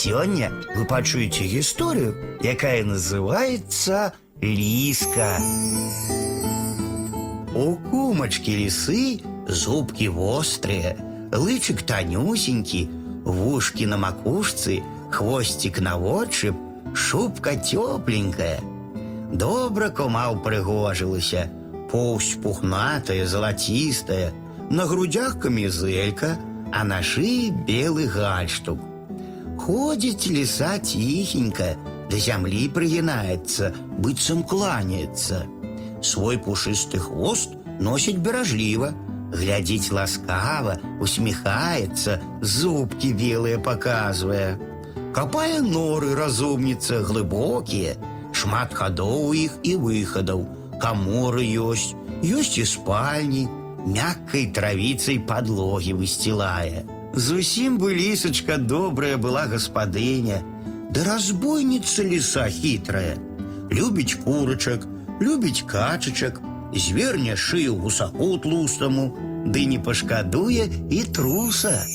Сёння вы пачуеце гісторыю, якая называется Лиска. У кумачкі лисы зубки вострые, лычык тонюсенькі, вушки на макушцы, хвостик на отшиб, шубка тепленькая. Добра кума упрыгожылася, поўсць пухнатая, залацістая, на грудях камізэлька, а на шыі белы гальштук. Ходзіць ліса ціхенька, да зямлі прыгінаецца, быццам кланяецца. Свой пушысты хвост носіць беражліва, глядзіць ласкава, усміхаецца, зубкі белыя паказвае. Капае норы разумніца глыбокія, шмат хадоў у іх і выхадаў, каморы ёсць, ёсць і спальні, мяккай травіцай падлогі высцілае. Зусім бы лісачка добрая была гаспадыня, да разбойніца ліса хітрая. Любіць курачак, любіць качачак, зверне шыю гусаку тлустаму, ды не пашкадуе і труса.